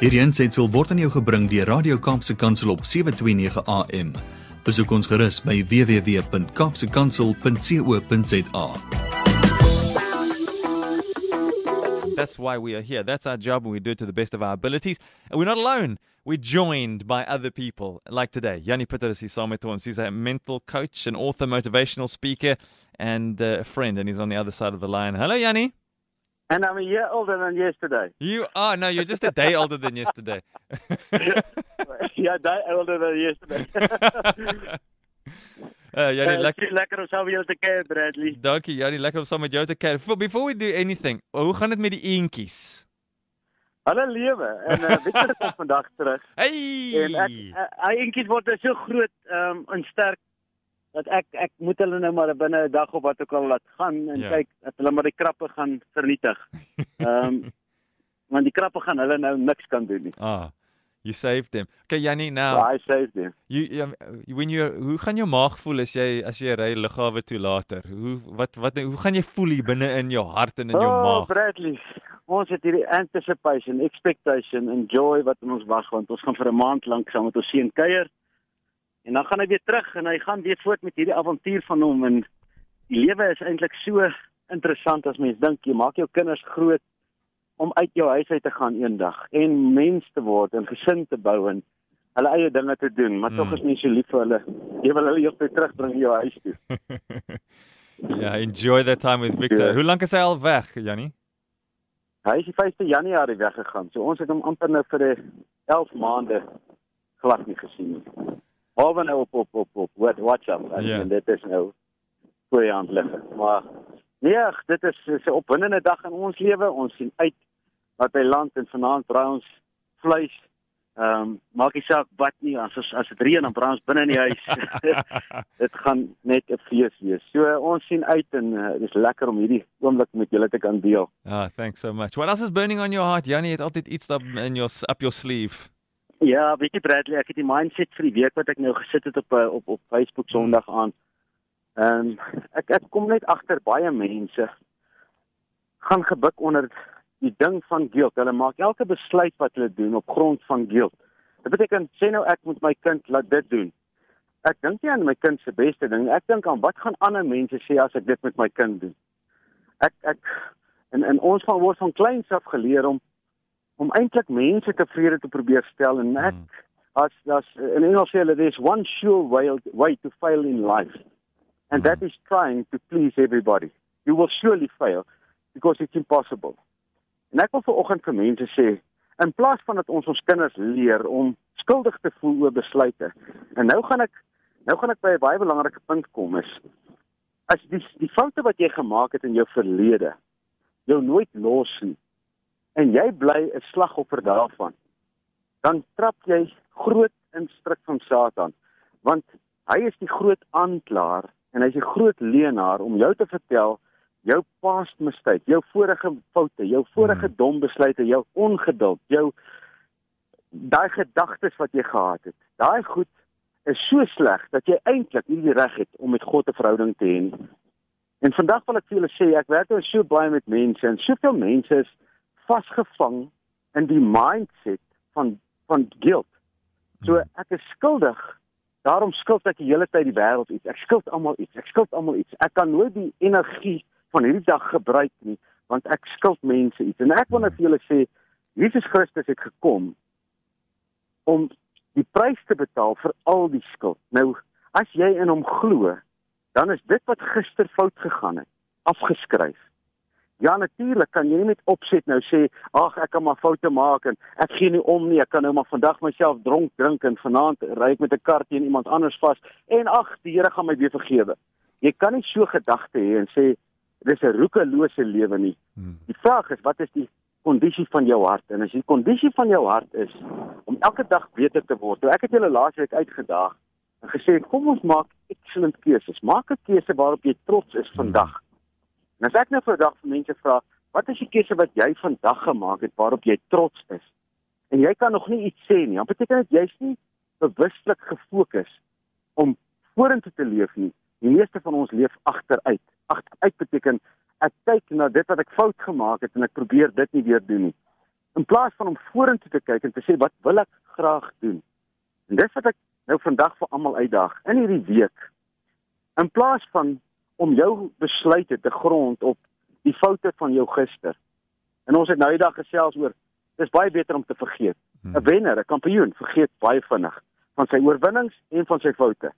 Hierdie aanseit sal word aan jou gebring deur Radio Kaapse Kansel op 7:29 AM. Besoek ons gerus by www.kapsekansel.co.za. That's why we are here. That's our job, and we do it to the best of our abilities. And we're not alone. We're joined by other people, like today. Yanni Pitters is met ons. He's a mental coach, an author, motivational speaker, and a friend, and he's on the other side of the line. Hello, Yanni. And I'm a year older than yesterday. You are no, you're just a day older than yesterday. ja, day older than yesterday. uh, Yanni, uh, lekker. lekker om saam met jou te kuier, Bradley. Dankie, Yanni, lekker om saam met jou te kuier. Before- Before we do anything, hoe gaan dit met die eentjies? Hulle lewe en uh, weet jy dit kom vandag terug. Hey! En ek uh, eentjies word nou so groot um, en sterk dat ek ek moet hulle nou maar binne 'n dag of wat ook al laat gaan en Ja. kyk dat hulle maar die krappe gaan vernietig. Ehm um, want die krappe gaan hulle nou niks kan doen nie. Ah, you saved them. Okay, Yanni, now Ja, hy sê dit. you, you when you hoe gaan jou maag voel as jy as jy ry lughawe toe later? Hoe wat wat hoe gaan jy voel hier binne in jou hart en in jou oh, maag? Bradley. Ons het hierdie anticipation, expectation en joy wat in ons wag want ons gaan vir 'n maand lank saam met ons seun kuier. En dan gaan hy weer terug en hy gaan weer voort met hierdie avontuur van hom en die lewe is eintlik so interessant as mens dink jy maak jou kinders groot om uit jou huis uit te gaan eendag en mens te word en gesin te bou en hulle eie dinge te doen, maar mm. tog is mens so lief vir hulle. Jy wil hulle heeltyd terugbring in jou huis toe. ja, enjoy that time with Victor. Ja. Hoe lank is hy al weg, Jannie? Hy is die 5de Januarie weggegaan. So ons het hom amper nou vir 'n 11 maande glad nie gesien nie. Behalwe nou op op op op wat WhatsApp. Ja. Yeah. En dit is nou je hand liggen. Maar nee, dit is, is 'n opwindende dag in ons lewe. Ons sien uit wat by land en vanaand braai ons vleis. Ehm um, maak nie saak wat nie as as, as dit reën dan braai ons binne in die huis. dit gaan net 'n fees wees. So ons sien uit en uh, dit is lekker om hierdie oomblik met julle te kan deel. Ah, thanks so much. What else is burning on your heart? Jannie het altyd iets up in your up your sleeve. Ja, weet jy Bradley, ek het die mindset vir die week wat ek nou gesit het op eh, op op Facebook Sondag aan. Ehm um, ek ek kom net agter baie mense gaan gebuk onder die ding van guilt. Hulle maak elke besluit wat hulle doen op grond van guilt. Dit beteken sê nou ek moet my kind laat dit doen. Ek dink nie aan my kind se beste ding. Ek dink aan wat gaan ander mense sê as ek dit met my kind doen. Ek ek en en ons van word van kleins af geleer om om eintlik mense tevrede te probeer stel en ek Mm. as as in Engels sê hulle there's one sure way way to fail in life and that is trying to please everybody. You will surely fail because it's impossible. En ek wil vanoggend vir mense sê in plaas van dat ons ons kinders leer om skuldig te voel oor besluite en nou gaan ek nou gaan ek by 'n baie belangrike punt kom is as die die foute wat jy gemaak het in jou verlede jou nooit los nie en jy bly 'n slagoffer daarvan dan trap jy groot in stryk van Satan want hy is die groot aanklaer en hy's die groot leenaar om jou te vertel jou past mistake, jou vorige foute, jou vorige Hmm. dom besluite, jou ongeduld, jou daai gedagtes wat jy gehad het. Daai goed is so sleg dat jy eintlik nie die reg het om met God 'n verhouding te hê nie. En vandag wil ek vir julle sê ek werk nou so baie met mense en soveel mense is vasgevang in die mindset van van guilt. So ek is skuldig. Daarom skuld ek die hele tyd die wêreld iets. Ek skuld almal iets. Ek skuld almal iets. Ek kan nooit die energie van hierdie dag gebruik nie want ek skuld mense iets. En ek wil net vir julle sê Jesus Christus het gekom om die prys te betaal vir al die skuld. Nou as jy in hom glo, dan is dit wat gister fout gegaan het afgeskryf. Ja natuurlik kan jy nie met opset nou sê ag ek kan maar foute maak en ek gee nie om nie ek kan nou maar vandag myself dronk drink en vanaand ry ek met 'n kar teen iemand anders vas en ag die Here gaan my weer vergewe. Jy kan nie so gedagte hê en sê dis 'n roekelose lewe nie. Hmm. Die vraag is wat is die kondisie van jou hart? En as die kondisie van jou hart is om elke dag beter te word. Nou ek het julle laasweek uitgedaag en gesê kom ons maak excellent keuses. Maak 'n keuse waarop jy trots is vandag. En as ek nou vir dag vir mense vra, wat is die keuse wat jy vandag gemaak het waarop jy trots is? En jy kan nog nie iets sê nie. Dan beteken dit jy's nie bewuslik gefokus om vorentoe te leef nie. Die meeste van ons leef agteruit. Agteruit beteken ek kyk na dit wat ek fout gemaak het en ek probeer dit nie weer doen nie. in plaas van om vorentoe te kyk en te sê wat wil ek graag doen. En dis wat ek nou vandag vir almal uitdaag in hierdie week. In plaas van om jou besluite te grond op die foute van jou gister. En ons het nou die dag gesels oor dis baie beter om te vergeet. Hmm. 'n Wenner, 'n kampioen vergeet baie vinnig van sy oorwinnings en van sy foute.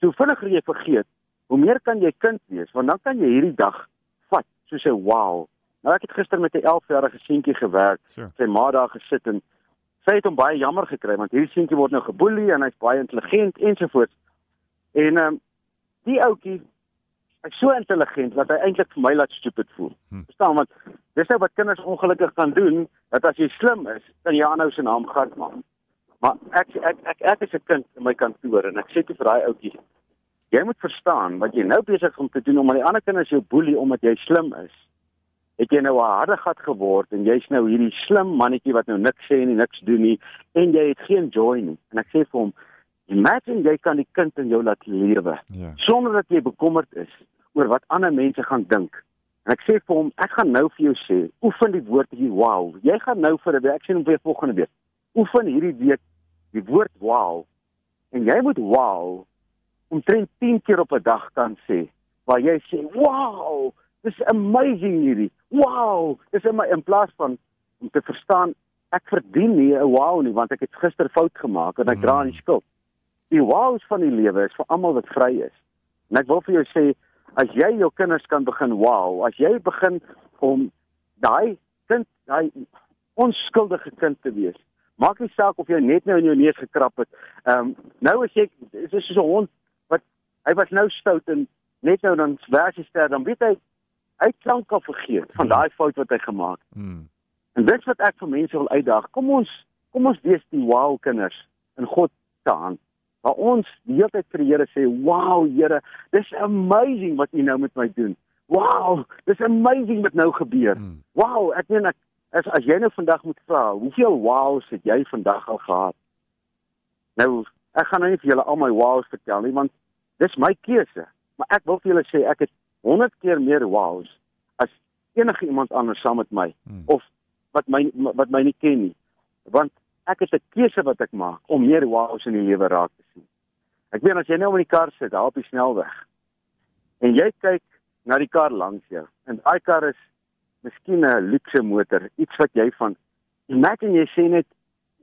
So vinniger jy vergeet, hoe meer kan jy kind wees, want dan kan jy hierdie dag vat soos 'n wow. Nou ek het gister met 'n 11-jarige seentjie gewerk. Sure. Sy ma daar gesit en sy het hom baie jammer gekry want hierdie seentjie word nou geboelie en hy's baie intelligent ensovoorts. En ehm um, die ouetjie hy's so intelligent dat hy eintlik vir my laat stupid voel. Hmm. Verstaan want dis nou wat kinders ongelukkig kan doen dat as jy slim is, kan jy aanhou se naam gat maak. Maar ek ek ek ek is 'n kind in my kantoor en ek sê te vir daai ouetjie jy moet verstaan wat jy nou besig is om te doen omdat die ander kinders jou boelie omdat jy slim is. Het jy nou 'n harde gat geword en jy's nou hierdie slim mannetjie wat nou niks sê en niks doen nie en jy het geen joy nie. En ek sê vir hom, imagine jy kan die kind in jou laat lewe Ja. sonder dat jy bekommerd is oor wat ander mense gaan dink. En ek sê vir hom, ek gaan nou vir jou sê, oefen die woord hier wow. Jy gaan nou vir 'n week, ek sien hom weer volgende week. Oefen hierdie week die woord wow. En jy moet wow omtrent 10 keer op 'n dag kan sê waar jy sê, "Wow, dis amazing hierdie. Wow, dis in my in plaas van om te verstaan ek verdien nie 'n wow nie want ek het gister fout gemaak en ek dra die skuld." Die wows van die lewe is vir almal wat vry is. En ek wil vir jou sê, as jy jou kinders kan begin wow, as jy begin om daai kind, daai onskuldige kind te wees. Maak nie saak of jy net nou in jou neus gekrap het. Ehm um, nou as jy dis is soos 'n hond wat hy was nou stout en net nou dan werk hy ster, dan weet hy hy lank al vergeet van daai fout wat hy gemaak het. Mm. En dit wat ek vir mense wil uitdaag, kom ons kom ons wees die wow kinders in God se hand. Waar ons die hele tyd vir die Here sê, "Wow Here, dis amazing wat U nou met my doen. Wow, dis amazing wat nou gebeur. Mm. Wow, ek meen ek as as jy nou vandag moet vra, hoeveel wows het jy vandag al gehad? Nou, ek gaan nou nie vir julle al my wows vertel nie want dis my keuse, maar ek wil vir julle sê ek het 100 keer meer wows as enige iemand anders saam met my Mm. of wat my wat my nie ken nie. Want ek het 'n keuse wat ek maak om meer wows in die lewe raak te sien. Ek weet as jy nou in die kar sit, daar op die snelweg en jy kyk na die kar langs jou en daai kar is miskien 'n luukse motor, iets wat jy van imagine jy sê net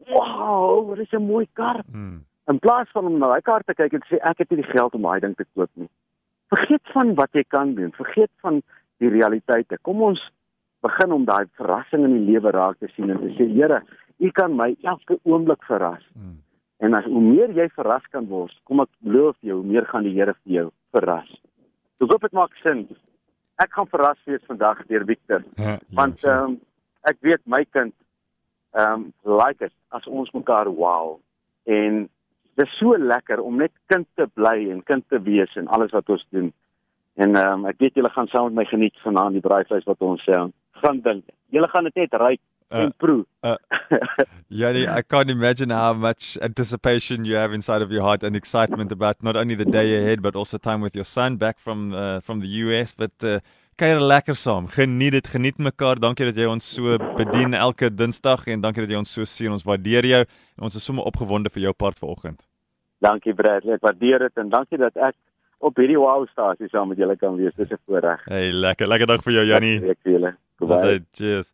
wow, wat is 'n mooi kar. Mm. In plaas van om na daai kar te kyk en sê ek het nie die geld om daai ding te koop nie. Vergeet van wat jy kan doen, vergeet van die realiteite. Kom ons begin om daai verrassing in die lewe raak te sien en te sê Here, U kan my elke oomblik verras. Mm. En as hoe meer jy verras kan word, kom ek beloof jou, hoe meer gaan die Here vir jou verras. Ek hoop dit maak sin. Ek gaan verras wees vandag deur Victor, Ja, want ja, ehm um, ek weet my kind ehm um, like dit as ons mekaar wow. En dis so lekker om net kind te bly en kind te wees en alles wat ons doen. En ehm um, ek weet julle gaan saam met my geniet vanaand die braaivleis wat ons sê. Gaan dink. Julle gaan dit net ryk Uh, en proe. Yanni, I can't imagine how much anticipation you have inside of your heart and excitement about not only the day ahead, but also time with your son back from uh, from the US. But uh, kuier lekker saam. Geniet dit, geniet mekaar. Dankie dat jy ons so bedien elke Dinsdag en dankie dat jy ons so sien. Ons waardeer jou en ons is sommer opgewonde vir jou part vanoggend. Dankie Bradley, ek waardeer dit en dankie dat ek op hierdie wow stasie saam met julle kan wees. Dis 'n voorreg. Hey, lekker. Lekker dag vir jou, Jannie. Ek vir julle. Goeie. cheers.